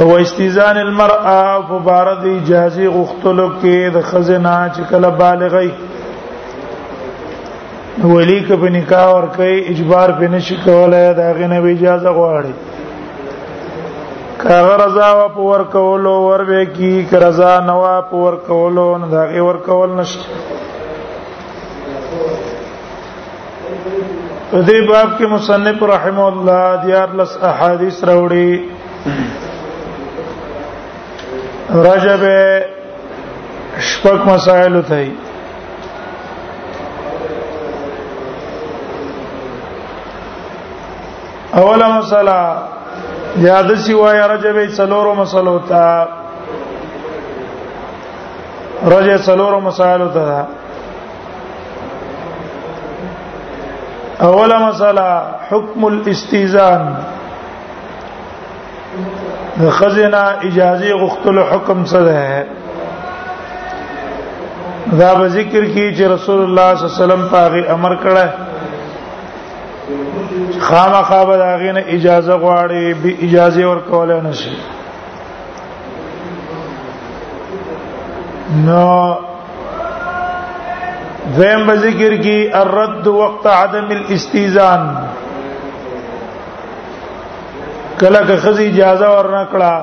او استیزان المرأه فبارد اجازه غختلو کې د خزنه چې کله بالغی ولی که په نکاح ور کوي اجبار به نشي کولای دا غنه به اجازه غواړي کغه رضا و په ور کولو ور به کی که رضا نوا په ور کولو نه دا غي ور کول نشته په دې باب کې مصنف رحم الله دیار لس احادیث راوړي رجب شپږ مسائل ته اوله مسله یاد سی وای رجب څلورو مسلو ته رجب څلورو مسائل ته اوله مسله حکم الاستیزان د خزینه اجازه غختلو حکم څه ده دا به ذکر کی چې رسول الله صلی الله علیه وسلم پاغه امر کړه خامخا به داغه نه اجازه غواړي به اجازه ور کولای نشي نو دویم ذکر کی الرد وقت عدم الاستیزان کله که خزي اجازه ورنکړه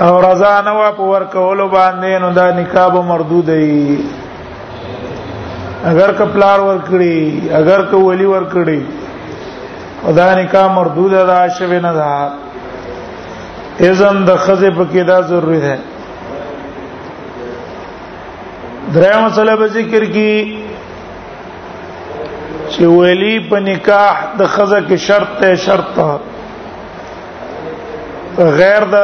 او رضا نه وا په ور کولو باندې نو دا نکاح به مردود وي اگر کپلار ور کړی اگر کو ولی ور کړی دا نکاح مردود ده شوی نه ده اذن د خزه په کې دا ضروری ده درې مسله به ذکر کی چې ولی په نکاح د خزه کې شرط ته شرط غیر د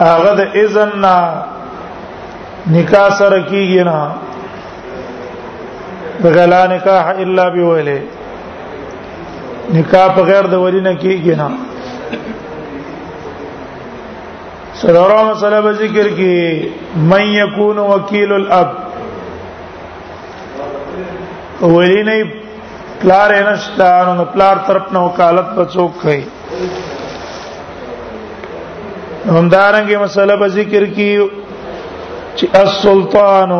هغه د اذن نه نکاح سره کیږي نه دغه لا نکاح الا بوله نکاح په غیر د ولی نه کیږي نه سلام مسله ذکر کی من یکون وکیل الاب ولی نه پلار نشتا نو پلار طرف نه وکالت بچو کوي همدارنګه مسله په ذکر کې چې السلطان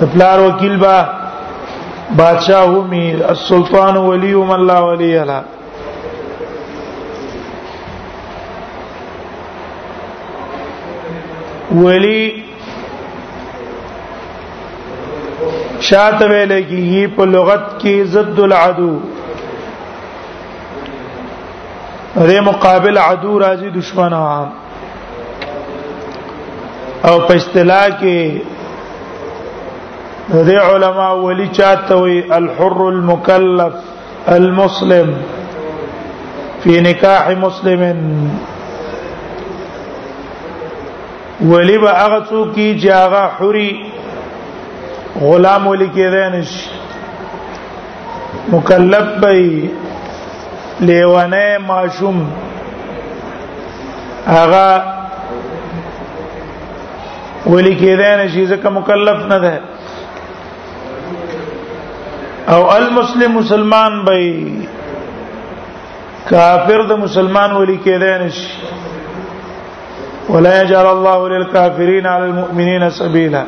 د پلار وکیل با بادشاہ می السلطان ولی من لا ولی له ولی شاته ویل کیږي په لغت کې ضد العدو دې مقابل عدو راځي دشمن عام او په اصطلاح کې دې علما ولي چاته وي الحر المكلف المسلم في نکاح مسلم ولی به هغه څوک کی چې هغه حری غلام ولی کېدای نشي مکلف به لیوانه ماشوم هغه ولی کېدای نشي ځکه مکلف نه ده او المسلم مسلمان به کافر د مسلمان ولی کېدای نشي ولا يجعل الله للكافرين على المؤمنين سبيلا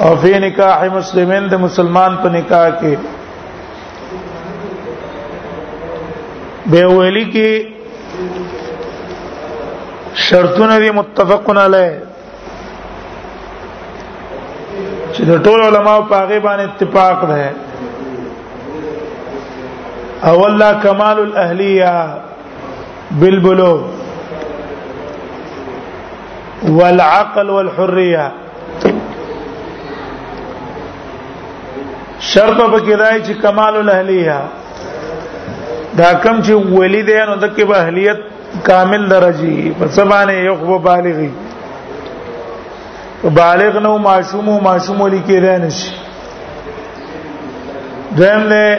او فی نکاح مسلمین د مسلمان په نکاح کې به ویلي کې شرطونه دي متفقون علی چې د ټول علماء په هغه باندې اتفاق ده اول لا کمال الاهلیه بالبلوغ والعقل والحريه شرط په کې راځي چې کمال الاهلیه دا کم چې ولی دی نو دکې به اهلیت کامل درجی په سبانه یو خو بالغی بالغ نو معصوم او معصوم ولی کې رانشي دیم له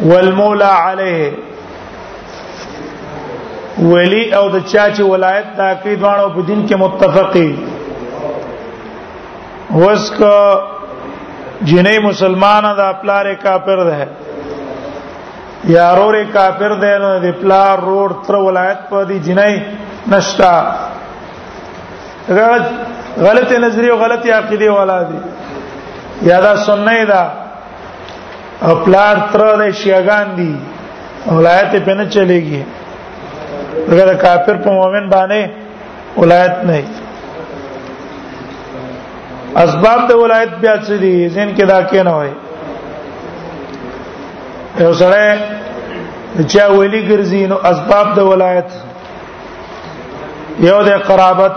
والمولا عليه ولی او د چا چې ولایت تاکي دوانو په دین کې متفقي وسک جنې مسلمان دا پلار کافر ده یا رور کافر ده نو د پلار رور تر ولایت په دي جنې نشتا غلط غلط نظریه غلط عقیده ولا دي یا دا سنې ده او پلار تر د شیعاګان دي ولایت په نه چلےږي اگر کافر په مؤمن باندې ولایت نه اسباب د ولایت بیا څه دي ځین کې دا کې نه وای یو سره چې ویلي ګرځي نو اسباب د ولایت یو د قرابت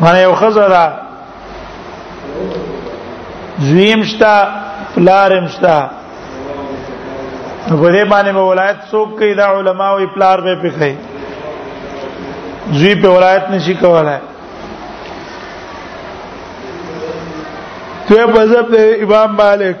معنی یو خزرا زویم شتا پلارم شتا په دې باندې به ولایت څوک کوي دا علما او پلار به پخې زوی په ولایت نشي کولای ته مذهب امام مالک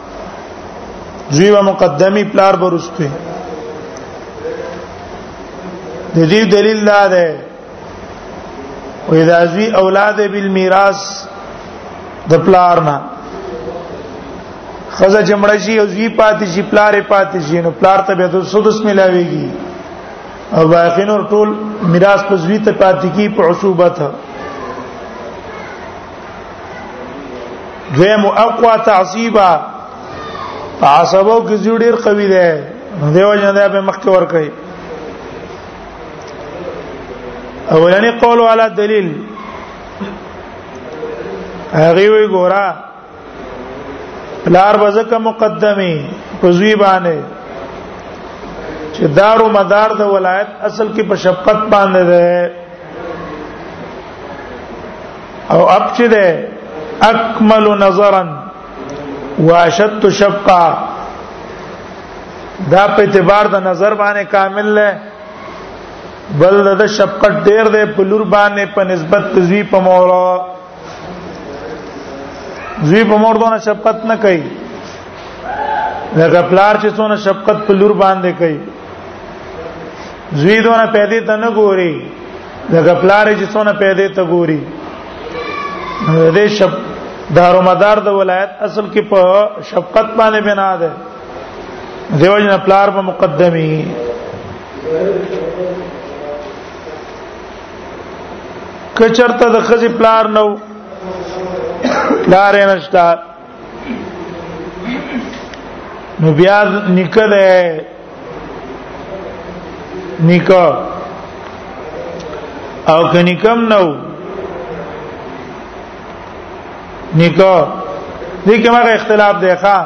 زوی و مقدمی پلار برسته د دې دلیل دا ده و اذا زوی اولاد بالمیراث د پلار نه خزه جمړ شي او زوی پاتې شي پلار پاتې شي نو پلار ته به د سدس ملاويږي او باقی نور ټول میراث په زوی ته پاتې کی په عصوبت دویم اقوا تعذیبا عصبو کې زیو ډیر قوي دی دیو جن دا به مخ کې ور کوي اولنی قول علی دلیل هغه وی ګورا لار بزکه مقدمه پزوی باندې چې دار او مدار د ولایت اصل کې په شفقت باندې ده او اب چې ده اکمل نظرا واشد شفقا دا په اعتبار د نظر باندې کامل له بل د شفقت ډیر ده په لور باندې په نسبت تزوی په مولا زوی په مور دونه شفقت نه کوي لکه پلار چې څونه شفقت په لور باندې کوي زوی دونه پیدا ته نه ګوري لکه پلار چې څونه پیدا ته ګوري دې شپ دارو مدار د ولایت اصل کې په شفقت باندې بنا ده دیو جن پلار په مقدمي کچرته د خزي پلار نو لارې نشتا نو بیا نکه ده نکه او کني کم نو نکه دې کې مغه اختلاف دی ښا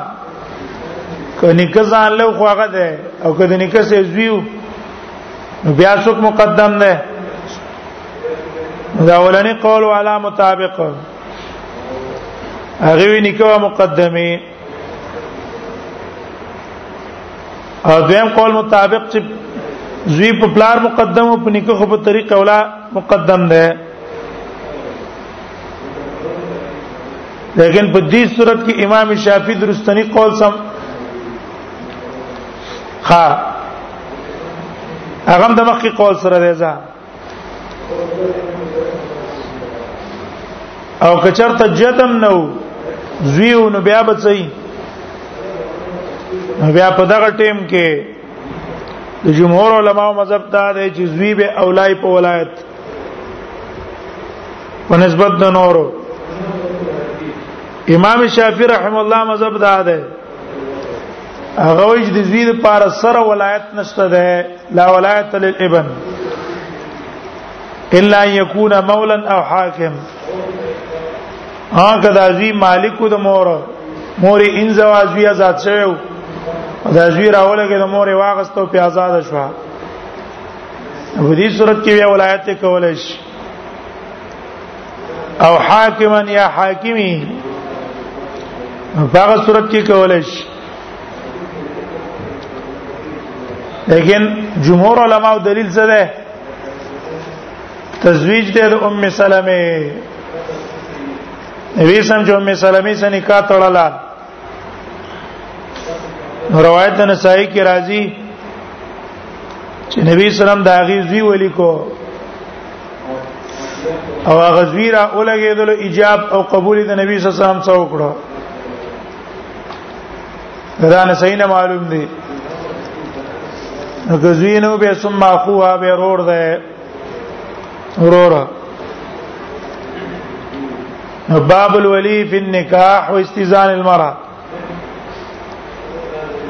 کني کزان له خوغه ده او کدی نکه سې زیو نو بیا څوک مقدم ده دا ولنی قول علی مطابق هغه وی نکوه مقدمه او دویم قول مطابق چې زوی په پلار مقدم او په نکوه په طریق اولا مقدم ده لیکن په دې صورت کې امام شافعي درستنی قول سم ها هغه د مخکې قول سره دی ځا او کچرته جتم نو زویو نو بیا بچي بیا په دغه ټیم کې د جمهور علماو مذهب دا دی چې زوی به اولای په ولایت په نسبت د نورو امام شافعی رحم الله مذهب دا دی هغه وجه د زوی لپاره سره ولایت نشته ده لا ولایت للابن الا ان يكون مولا او حاکم هغه د ازوی مالک د مور مور ان زواجوی آزاد شوی د ازوی راولګه د مور واغستو په آزاد شو په دې صورت کې ولایت کولای شي او حاکما یا حاکمی په هغه صورت کې کولای شي لیکن جمهور علما او دلیل څه ده تزویج ده د ام سلمہ نبی سم جو ام سلمہ سره نکاح تړلا روایت نسائی کی راضی چې نبی سلام دا غي زوی ولی کو او هغه زوی را اولګېدل ایجاب او قبول د نبی صلی الله علیه وسلم څو کړو دا نه صحیح نه معلوم دی نو غزوینو به ثم اخوها به رور ده وروره باب الولي في النکاح واستزان المرأه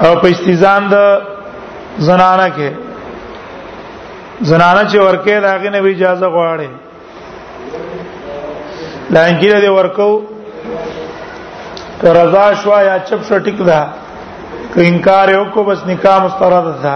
او په استزان د زنانه کې زنانه چې ورکه داغه نه اجازه غواړي لانکی دې ورکو رضا شوا یا چپ شټیک دا که انکار یو کو بس نکاح مسترد ده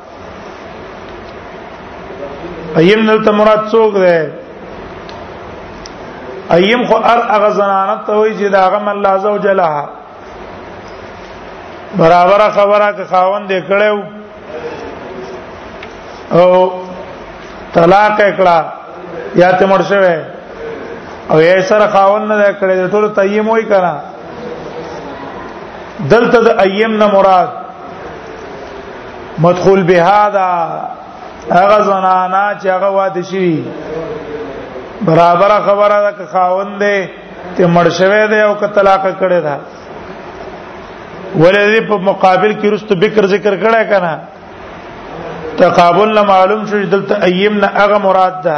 ایم دلته مراد څوک دی ایم خو ار هغه زنانه ته وایي چې دا غم الله عز وجل برابر خبره که خاوند یې کړو او طلاق کړه یا ته مړ شوه او یې سره خاوند نه کړی ټول تیم وای کړه دلته د ایم نه مراد مدخول بها دا هغه زنانا چې هغه واده شي برابر خبره ده که خاوند دی ته مړ شوی دی او که طلاق کړی ده ولې په مقابل کې رست بکر ذکر کړه کنه تقابل معلوم شو دلته ایم نه هغه مراد ده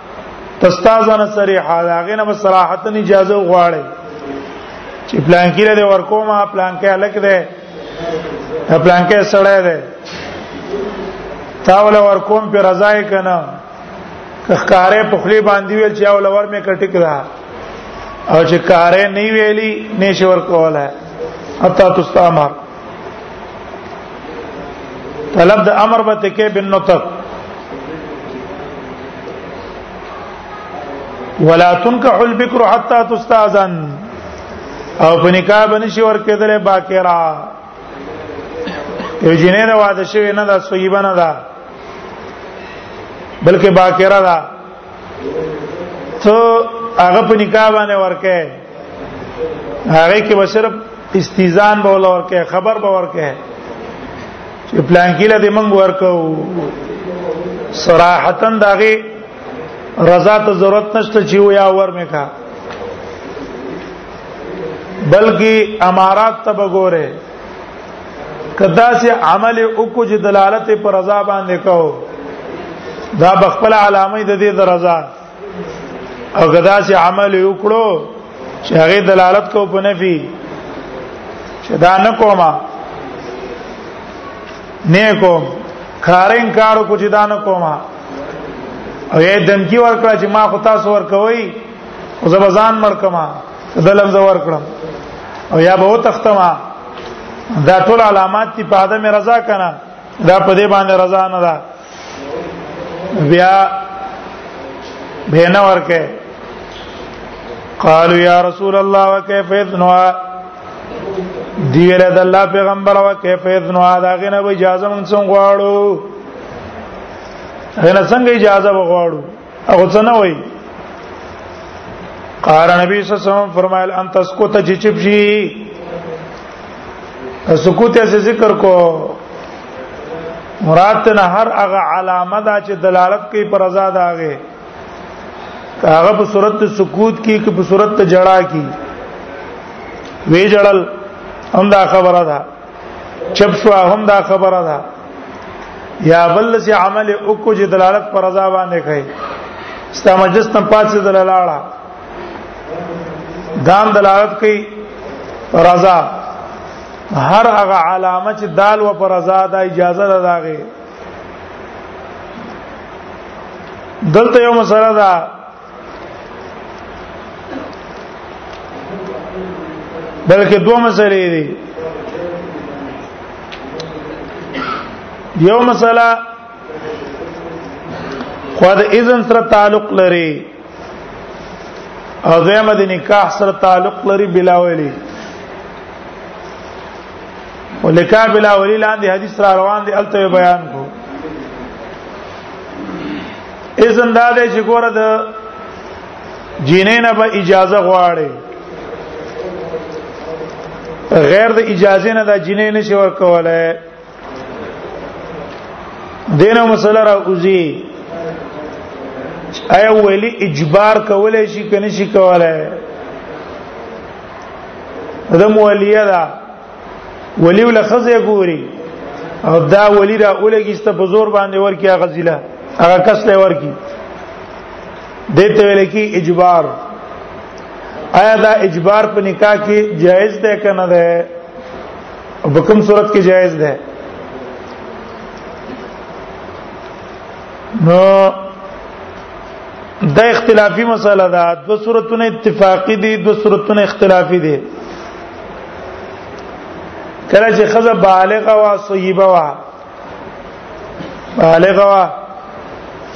تستازنه صریحه داغه نه صراحت نه اجازه غواړي چې پلان کې له ورکوما پلان کې الک ده پلان کې سړی ده تاول ورکوم په رضای کنه کخکارې په خلی باندې ویل چې اول ور مې کټی کړه او چې کارې نه ویلی نشه ورکوله اتا تستامر طلب د امر به تکې بن نطق ولا تنكح البكر حتى تستاذن او په نکاح باندې شي ور کېدل باکرا یو جنې نه واده شوی نه دا صحیبه نه ده بلکې باکرا ده ته هغه په نکاح باندې ورکه هغه کې بشرب استیزان به ولور کې خبر به ورکه چې پلان کې لدې منګ ورکو صراحتن داغه رضا ته ضرورت نشته چې ویا ور مې کا بلکې امارات ته وګوره کدا سه عمل او کو چې دلالت پر رضا باندې کو دا بخپل علامه د دې درزا او غدا سي عمل وکړو چې هغه دلالت کو په نفي چې دا نه کومه نه کوم کارین کار کو چې دا نه کومه او یې دمکی ورکړه چې ما خو تاسو ورکوي او زبزان مرکما دلم زو ورکړم او یا به تختما دا ټول علامات تی په ادمه رضا کنه دا په دې باندې رضا نه ده بیا به نه ورکه قالوا يا رسول الله وكيف يذنوا دی ویل د الله پیغمبر او کیف یذنوا دا غنه به اجازه مونږ څنګه غواړو غنه څنګه اجازه غواړو او څنګه وای قال نبی صلی الله علیه وسلم فرمایل ان تسکو ته چې چپ شي سکوت یې ذکر کو مراد ته هر هغه علامه دا چې دلالت کوي پر رضا ده هغه هغه په صورت سکوت کې کې په صورت جړا کې وی جړل هم دا خبره ده چپ شو هم دا خبره ده یا بل چې عمل وکړو چې دلالت پر رضا باندې کوي ستا مجلس تم پاتې دلاله دام دلالت کوي رضا هر هغه علامه چې دال و پر رضا د اجازه ده داغه دلته یو مسله ده بلکې دوه مسلې دي یو مسله خو د اذن سره تعلق لري او دویمه د نکاح سره تعلق لري بلا ویلي ولکا بلا ویلي لاندې حدیث را روان دي الته بیان کو اذن دا دی چې ګوره د جینې نه به اجازه غواړي غیر د اجازه نه دا جینې نشي ورکولای دینه مسله را اوزی ایا ویلی اجبار کولای شي کني شي کولای د مولیه دا ولی ول خزه ګوري او دا ولی را اولګیسته په زور باندې ورکی هغه ضلع هغه کس له ورکی دته ویل کی اجبار آیا دا اجبار په نکاح کې جائز ده کنه ده په کوم صورت کې جائز ده نو دا اختلافي مسله ده دو صورتونه اتفاقی دي دو صورتونه اختلافي دي کله چې خزه بالغه وا صیبه وا بالغه وا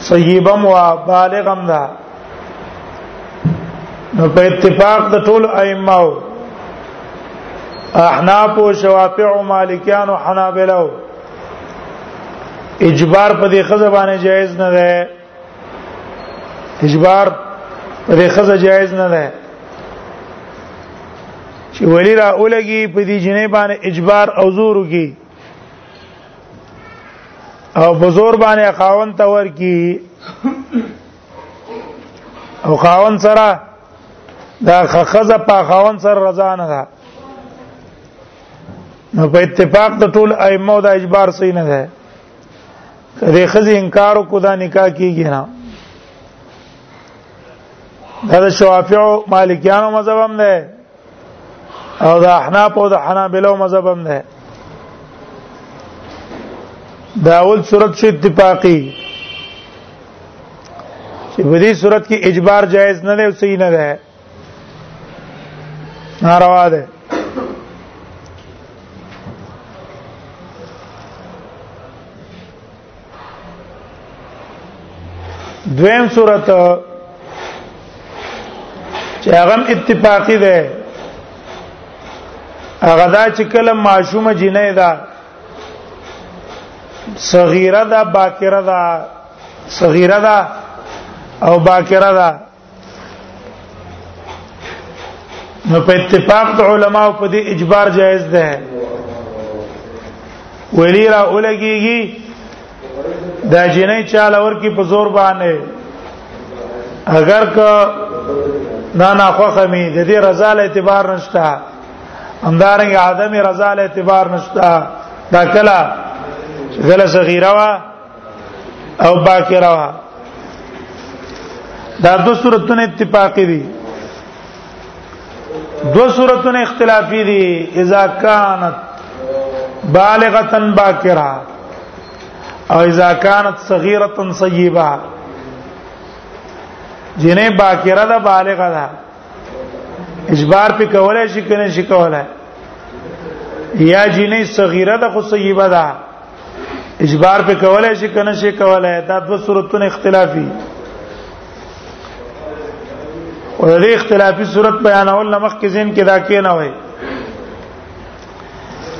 صیبم وا بالغم ده نو په اتفاق د ټول ائمه او احناف او شوافع او مالکیان او حنابلہ اجبار په دې خزه باندې جایز نه ده اجبار دې خزه جایز نه ده چې ولی را اولګي په دې جنې باندې اجبار او زور وکي او په زور باندې خاون ته ورکی او خاون سره دا خزه په خاون سره رضا نه ده نو په اتفاق د ټول ائمه دا اجبار صحیح نه ده کله خزي انکار کو دا نکاح کیږي نه دا شوافیو مالکیانو مذهب هم ده او دا احناف او دا حنابلو مذهب هم ده دا اول صورت شو اتفاقی چې په دې صورت کې اجبار جایز نه دی او صحیح نه دی ناروا ده دویم صورت چې هغه اتفاقی ده هغه دا چې کله معشومه جنې ده صغیره ده باکره ده صغیره ده او باکره ده نو په اتفاق د علماو په دې اجبار جایز ده ویلی را اولګيږي دا جنې چاله ور کی په زور باندې اگر که نه نه خوخه می د دې رضا له اعتبار نشته همدارنګه عدم رضا له اعتبار نشته دا کلا غله صغیره وا او باکره وا دا دو صورتونه اتفاقی دي دو صورتونه اختلافی دي اذا كانت بالغه باکره او اذا كانت صغيره صيبه جنې باکره ده بالغه ده اجبار په کولای شي کنه شي کولای یا جنې صغیره ده خو صیبه ده اجبار په کولای شي کنه شي کولای دا د صورتونو اختلافي او د اختلافي صورت بیانول نمخ کې زین کې دا کې نه وای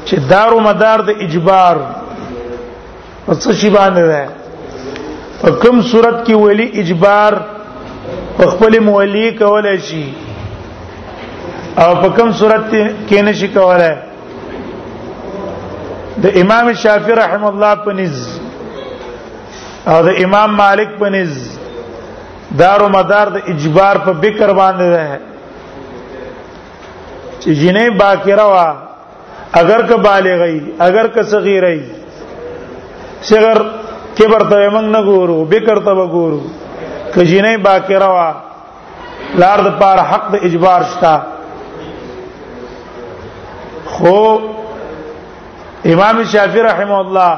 چې دار او مدار د اجبار په څه شی باندې ده په کوم صورت کې ویلي اجبار په خپل مولی کولای شي او په کوم صورت کې نشي کولای د امام شافعي رحم الله پنځ او د امام مالک پنځ دارو مدار د اجبار په بکر باندې ده چې جنې باکره وا اگر که بالغی اگر که صغیرای صغر کبر ته موږ نه ګورو بکر ته وګورو که جنې باکره وا پلار د پاره حق د اجبار شتا خو امام شافعی رحم الله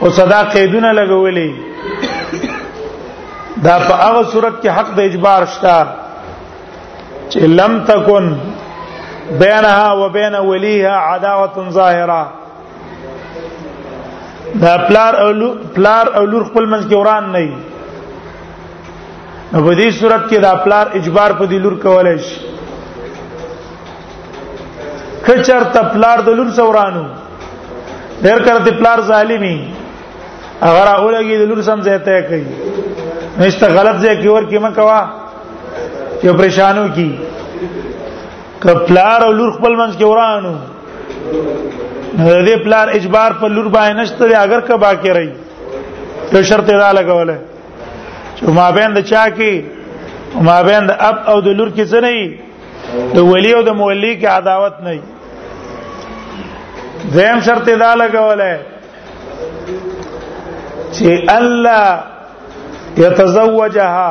او صدا قیدونه لګولې دا په هغه صورت کې حق د اجبار شتا چې لم تکن بینها وبین ولیها عداوه ظاهره دا پلار او پلار او لور خپل منځ کې وران نه وي نو په دې صورت کې دا پلار اجبار په دې لور کولای شي کچر ته پلار د لور سورانو ډېر کړه ته پلار ظالمي اگر هغه لګي د لور سم ځای ته کوي نشته غلط ځای کې ور کې مکوا یو پریشانو کی که پلار او لور خپل منځ کې ورانو د دې پلار اجبار په لور باندې نشته دی اگر که باقی رہی یو شرط دا لګولای چې ما بین د چا کې ما بین د اب او د لور کې څه نه د ولی او د مولی کې عداوت نه زم شرط دا لګولای چې الله يتزوجها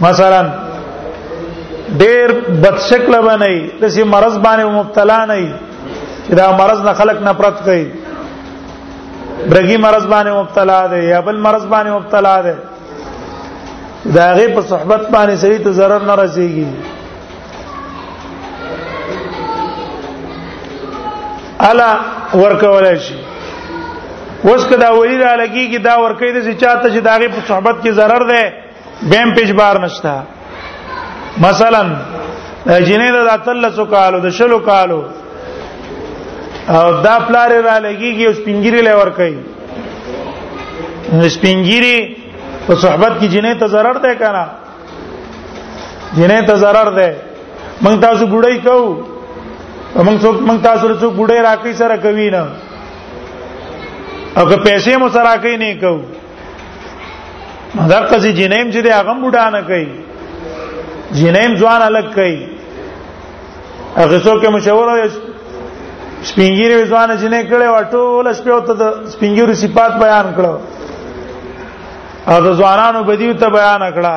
مثلا ډیر بد شکل باندې د سي مرض باندې مبتلا نه وي چې دا مرض نه خلق نفرت کوي برګي مرض باندې مبتلا دی یا بل مرض باندې مبتلا دی دا غي په صحبت باندې سړي ته zarar نه رسیږي الا ورکول شي وس کدا ولی را لګي کی دا ورکې د چاته چې داغه په صحبت کې zarar ده بیم پیج بار نشتا مثلا جنې د اتلسو کالو د شلو کالو او دا پلار را لګيږي او سپینګيري لور کوي سپینګيري په صحبت کې جنې ته zarar ده کنه جنې ته zarar ده مونږ تاسو ګړی کو مونږ څوک مونږ تاسو له څوک ګړی راکې سره کوي نه او که پیسې مو سره کوي نه کو مدار قضې جنیم چې د هغه بوډا نه کوي جنیم ځوان الګ کوي هغه څوک چې مشور وي سپینګیری ځوان چې نه کړي وټول سپیو ته سپینګیری صفات بیان کړو او د ځوانانو بدیو ته بیان کړه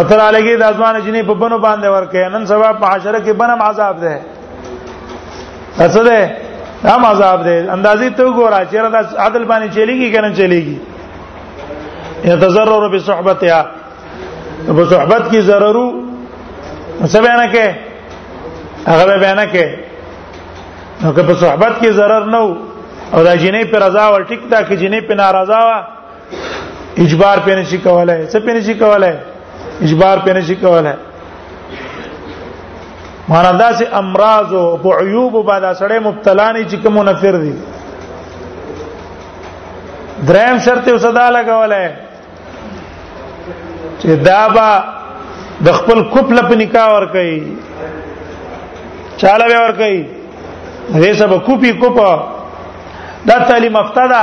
اتر علیګي د ازوان جنې په بنو باندې ورکه نن سبا په عشره کې بنم عذاب ده اصل ده هم عذاب ده اندازې ته ګورا چې دا عدل باندې چلیږي کنه چلیږي یتضرر بصحبتها په صحبت کې ضررو څه بیان کې هغه بیان کې نو که په صحبت کې ضرر نه او دا جنې پر رضا ور ټیک تا کې جنې په ناراضه وا اجبار پې نشي کولای څه پې نشي کولای اجبار پې نشي کولای معنا دا چې امراض او عیوب باندې سړی مبتلا نه چې کوم منفر دي دریم شرط یې صدا لګولای چې دا با د خپل کوپل په نکاح ور کوي چاله ور کوي دې سبا کوپی کوپا دا تعلیم افتاده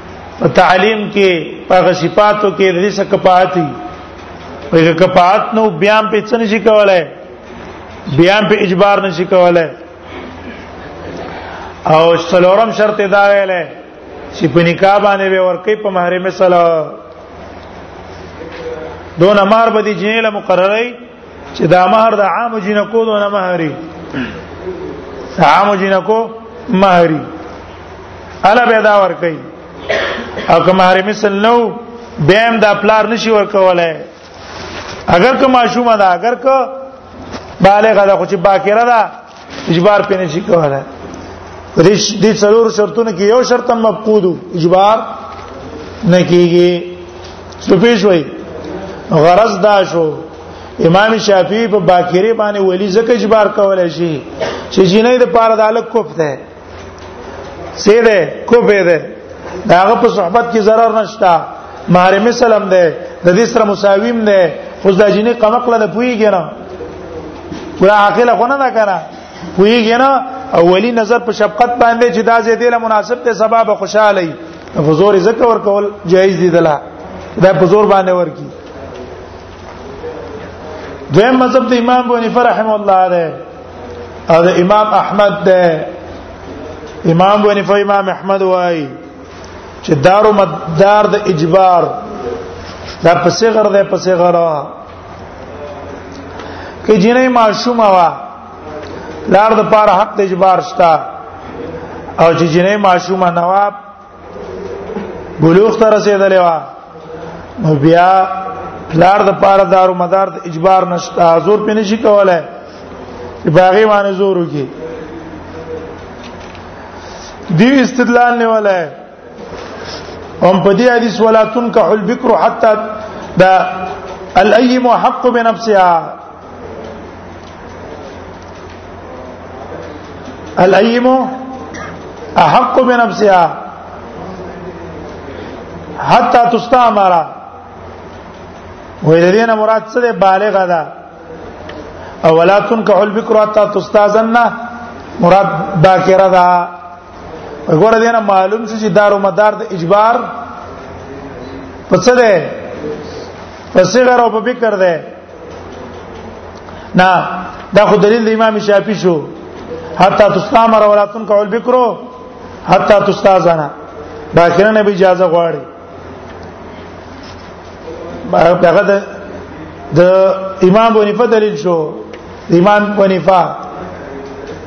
په تعلیم کې په صفاتو کې د دې څخه کفایت په کفایت نو بیا په څه نشي کولای بیا په اجبار نشي کولای او څلورم شرط دا ویل چې په نکاح باندې به ورکې په محرمه سره دون مار به دي جنې له مقرره چې دا مہر د عام جنکو دونه مہري عام جنکو مہري الا به دا ور کوي او که مہر مثل نو بهم دا پلار نشي ور کولای اگر که معشومه ده اگر که بالغه ده خو چې باکره ده اجبار پې نه شي کولای په دې دې څلور شرطونو کې یو شرط هم مفقود اجبار نه کیږي څه پیښ وای غرض دا شو امام شافعی په باکری باندې ولی زکه اجبار کولای شي چې جنې د پاره د الک کوفته سیده کوپه ده داغه په صحبت کې zarar نشتا محرم سلام ده د دې سره مساویم ده خو د جنې قمقله نه پويږي نه پورا عاقله خو نه دا کنه پويږي نه اولی نظر په شفقت باندې چې دا زه دې له مناسب ته سبب خوشاله ای حضور زکه ور کول جایز دي دلا دا په زور باندې ورکی دیم مذهب د امام ابو حنیفه رحم الله ده او د امام احمد ده امام ابو حنیفه امام احمد وای چې دارو مدار د اجبار دا پسې غر ده پسې غر کې جنې معصوم وا لار د پاره حق د اجبار شتا او چې جنې معصومه نواب بلوغ ته رسیدلې وا نو بیا پلار د پاره دارو مدار د اجبار نشته زور پې نشي کولای باغی باندې زور وکي دی استدلال نه ولای هم په دې حدیث ولا تنكح البکر حتا دا الایم حق بنفسها الایم احق بنفسها حتا تستعمر وې د دې نه مراد څه ده بالغه ده اولا تنکح البکر حتا تستاذن مراد باکره ده وګوره دې نه معلوم شي چې دارو مدار د اجبار پڅ ده پسې غره په فکر ده نه دا خو دلیل د امام شافعي شو حتا تستامر ولا تنكع البكر حتا تستاذن باکره نه به اجازه غواړي هغه د د امام بنفه دلیل شو امام بنفه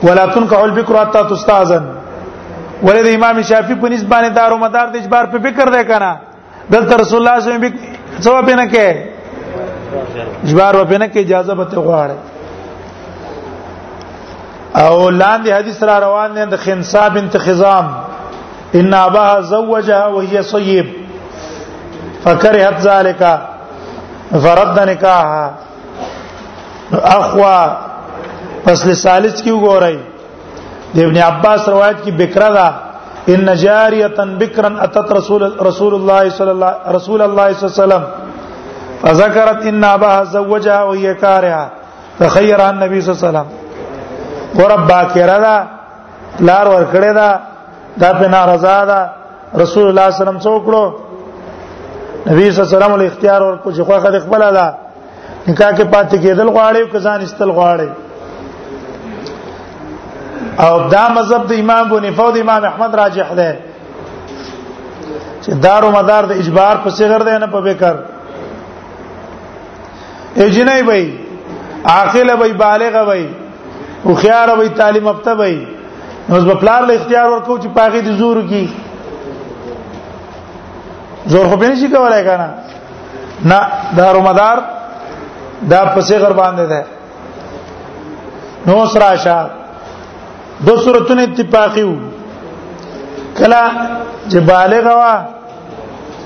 ولا تنكع البكر حتا تستاذن ولې د امام شافعي په نسبت باندې دارو مدار د اجبار په فکر ده کنه دلته رسول الله صلی الله علیه وسلم څو په نه کې جبار په نه کې اجازه به ته غواړي او لاندې حدیث را روان دی د خنسا بنت خزام ان اباها زوجها وهي صيب فكرهت ذلك فرد نکاحها اخوا پس لسالس کیو ګورای د ابن عباس روایت کې بکرا دا ان جاریه بکرا اتت رسول رسول الله صلی الله رسول الله صلی الله علیه وسلم فذكرت ان اباها زوجها وهي كارهه فخير النبي صلی الله علیه وسلم ورب باکره دا لار ور کړی دا دا په ناراضه ده رسول الله صلی الله علیه وسلم څوکړو نبی صلی الله علیه وسلم له اختیار ورکو چې خو خد خپل ده نکاح کې پاتې کېدل غواړي او کزان استل غواړي او دا مذهب د امام بني فود امام احمد راجح ده چې دار او مدار د اجبار په صغر ده نه په بیکر اجنای وای عاقل وای بالغ وای او خيار وای تعلیم یافته وای نو په پلار له اختیار ورکو چې پاګې د زور کی زور خو به نشي کولای کنه نه دار مدار دا پسې غر باندې ده نو سره شا دو صورتونه اتفاقی وو کلا چې بالغ وا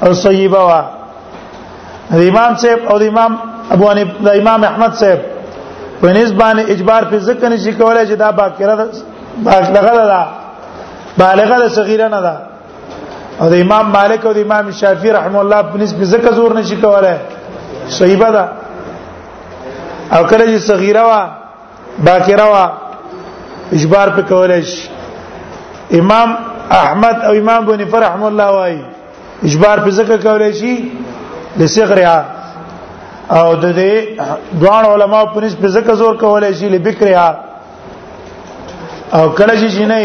او صیبه وا امام صاحب او امام ابو حنیفه د امام احمد صاحب په نسبت اجبار په ځکه نشي کولای چې دا باکره ده باکره ده بالغه ده صغیره نه ده او د امام مالک او د امام شافعي رحم الله په نسبت زکه زور نشي کوله صحیبه ده او کله چې صغیره وا باکره وا اجبار په کولای شي امام احمد او امام بن فرحم الله وايي اجبار په زکه کولای شي لصغرها او د دې دوه علماء په نسبت زکه زور کولای شي لبکرها او کله چې جنې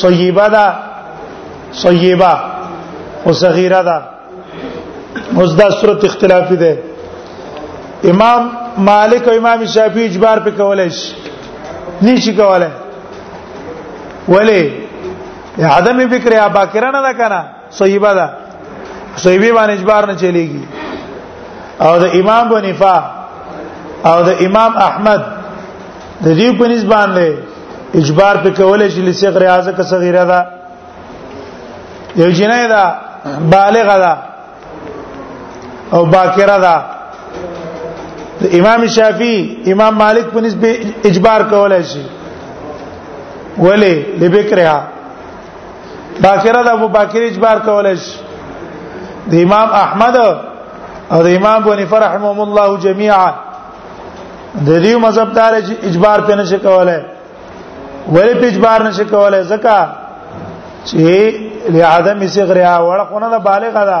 صیبه ده صیبه او صغیره ده اوس دا صورت اختلافي ده امام مالک او امام شافعي اجبار په کولای شي نشي کولای ولی عدم فکر یا باکرانه ده کنه صحیبه ده صحیبه باندې اجبار نه چلیږي او د امام بنفا او د امام احمد د دې په نسبت باندې اجبار په کولې چې لسیغ ریاضه که صغیره ده یو جنې ده بالغه ده او باکره ده امام شافعي امام مالک په نسبت اجبار کولای شي ولی لبکرها باکره د ابو بکر اجبار کولای شي د امام احمد او د امام ابو حنیفه رحمهم الله جميعا د دې مذهب دار چې اجبار په نشه کولای ولې په اجبار نشه کولای ځکه چې لعدم صغرها وړه خونه د بالغ ده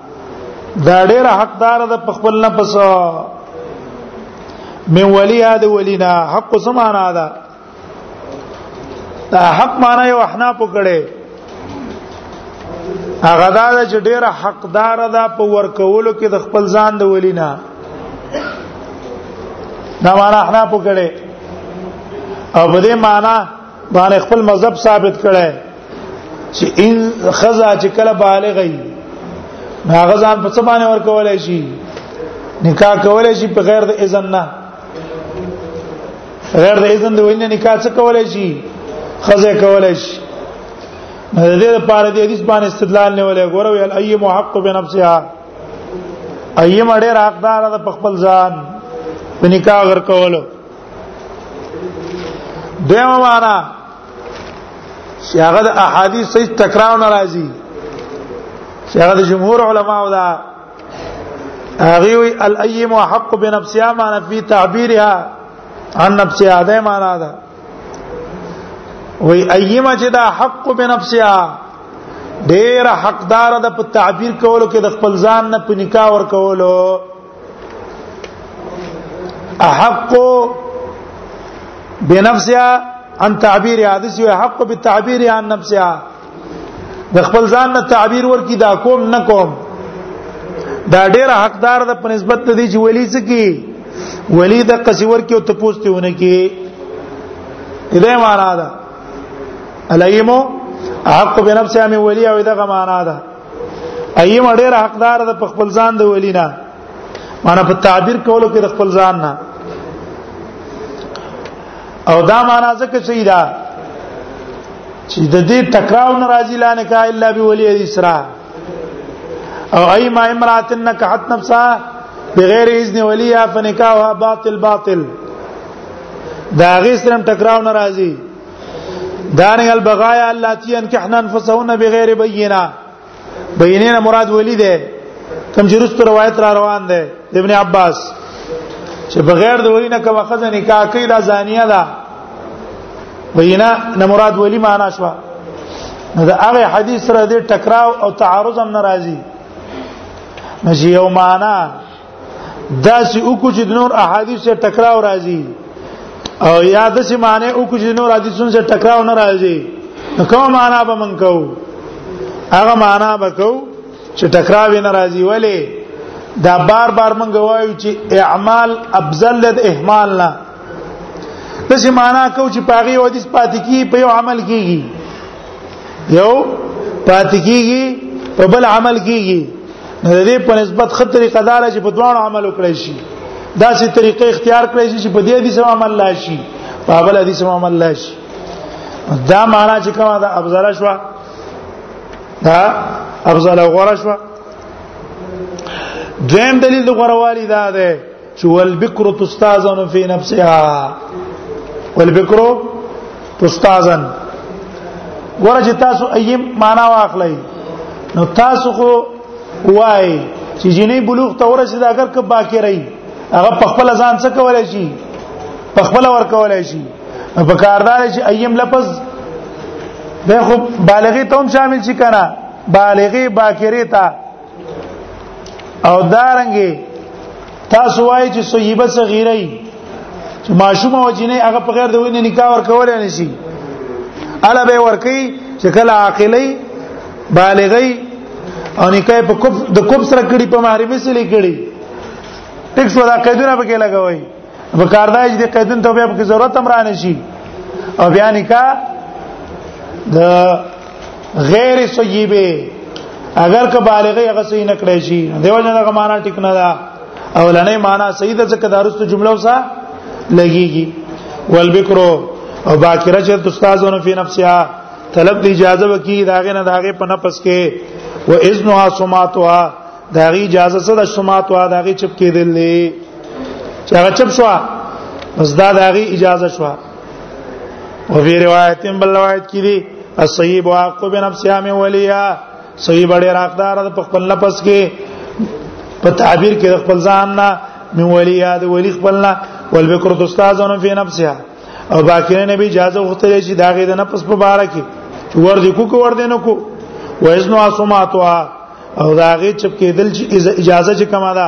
دا ډېر حقدار ده په خپل نفس من ولیا د ولینا حق سمانا ده دا حق معنا یو احنا پکړه هغه دا چې ډېر حقدار ده په ورکولو کې د خپل ځان د ولینا دا معنا احنا پکړه او په دې معنا باندې خپل مذهب ثابت کړي چې ان خزا چې کله بالغ وي هغه ځان په څه باندې ورکولای شي نکاح کولای شي په غیر د اذن نه غیر د اذن د وینې نکاح څه کولای شي خزه کولای شي د دې لپاره د حدیث باندې استدلال نه ولې غوړو ال ایم حق بنفسها ایم ډېر حقدار ده په خپل ځان په نکاح ور کولو دیمه معنا چې هغه د احادیث هیڅ تکرار نه راځي چې هغه د جمهور علماو دا هغه وی الایم حق بنفسها معنا فی تعبیرها عن نفسها دا معنا ده وی ایمه چې دا حق بنفسها ډیر حقدار ده په تعبیر کولو کې د خپل ځان نه په نکاح ور کولو احق بنفسها عن تعبير حادث او حق بالتعبير عن نفسها د خپل ځان نه تعبیر ورکی دا کوم نه کوم دا ډیر حقدار ده په نسبت د دې چې ولی څه کی ولی د قصي ورکی او ته پوښتنه کی دې معنا ده الایم حق بنفسه می ولی او دغه معنا ده ايما ډېر حقدار د خپل ځان د ولینا معنا په تعبیر کولو کې د خپل ځان نه او دا معنا ځکه چې دا چې د دې تکرار ناراضی لانه کا الا بی ولی اسرا او اي ما امراه نکحت نفسها بغیر اذن ولیا فنکاحها باطل باطل دا غي سره ټکراو ناراضي دانګ البغایا اللاتی انکحنا انفسهن بغیر بینه بینه مراد ولی ده کوم چې رست روایت را روان ده ابن عباس چې بغیر د ولی نه کوم خزه نکاح کوي دا زانیه ده بینه نه مراد ولی معنا شو نو دا هغه حدیث سره د ټکراو او تعارض هم ناراضي نو یو معنا دا سی او کو چې نور احادیث سره ټکراو راځي او یا د سی معنی او کو چې نور حدیثونو سره ټکراو نه راځي نو کوم معنا به من کو هغه معنا به کو چې ټکراو نه راځي ولی دا بار بار من گوايو چې اعمال افضل لد اهمال نه د سی معنا کو چې پاغي حدیث پاتې کی په یو عمل کیږي یو پات کیږي په بل عمل کیږي نو د دې په نسبت خه طریقه دار چې په دوه عمل وکړي شي دا سي طریقې اختیار کړی شي چې په دې حدیث عمل لا شي په بل حدیث عمل لا شي دا معنا چې کومه دا افضل شو دا افضل غوړه شو دویم دلیل د غوړوالي دا ده چې والبکر تستاذن فی نفسها والبکر تستاذن ګوره چې تاسو ایم معنا واخلئ نو تاسو خو وای چې جنې بلوغ ته ورسید اگر که باقی رہی هغه په خپل ځان څه کولای شي په خپل ور کولای شي په کاردار چې ایم لفظ ده خو بالغی ته هم شامل شي کنه بالغی باکری ته او دارنګي تاسو وایي چې صیبه صغیره ای چې ماشوم او جنې هغه په غیر د وینې نکاح ور کولای نه شي الا به ور کوي چې کله عاقلې بالغې او نکاح په کوب د کوب سره کړي په محرمي سره لیکړي ټیک سو دا قیدونه به کې لګوي په کاردای چې قیدن ته به په ضرورت هم رانه شي او بیا نکاح د غیر صیبه اگر که بالغه هغه صحیح نه کړی شي دیو جن هغه معنا ټیک نه ده اولنې معنا صحیح ده ځکه دارسته جمله وسه لګيږي والبکر او باکره چې استادونه په نفسها طلب دی اجازه وکي داغه نه داغه په نفس کې و اذنها سماتها داغه اجازه سره سماتها داغه چپ کې دلې چې هغه چپ شو بس دا داغه اجازه شو او په روایت بل روایت کې دي الصيب واقو بنفسها من وليا صيب ډېر حقدار د خپل نفس کې په تعبیر کې خپل ځان نه من وليا د ولی خپل نه والبکر استاذون فی نفسها او باقی نه به اجازه وختلې چې داغه د نفس په بار کې ور دي کو کو ور دي نه کو وایزنو اسماتوا او داغه چپ کېدل چې اجازه چې کما ده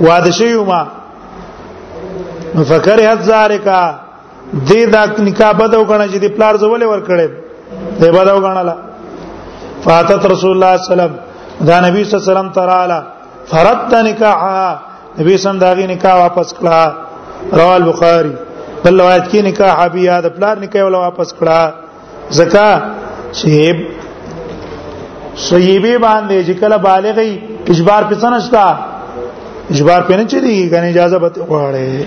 واده شوی ما فکر هت زارکا دې دا نکاح بدو کنه چې د پلار زولې ور کړې دې بدو غناله فاتت رسول الله صلی الله علیه وسلم دا نبی صلی الله علیه وسلم تراله فرت نکاحها نبی سم داغي نکاح واپس کړه رواه البخاری بل روایت کې نکاح بیا د پلار نکاح ولا واپس کړه زکا صیب صیبه باندې چې کله بالغی اجبار پڅنه شتا اجبار پنه چي دي کنه اجازه به غواړي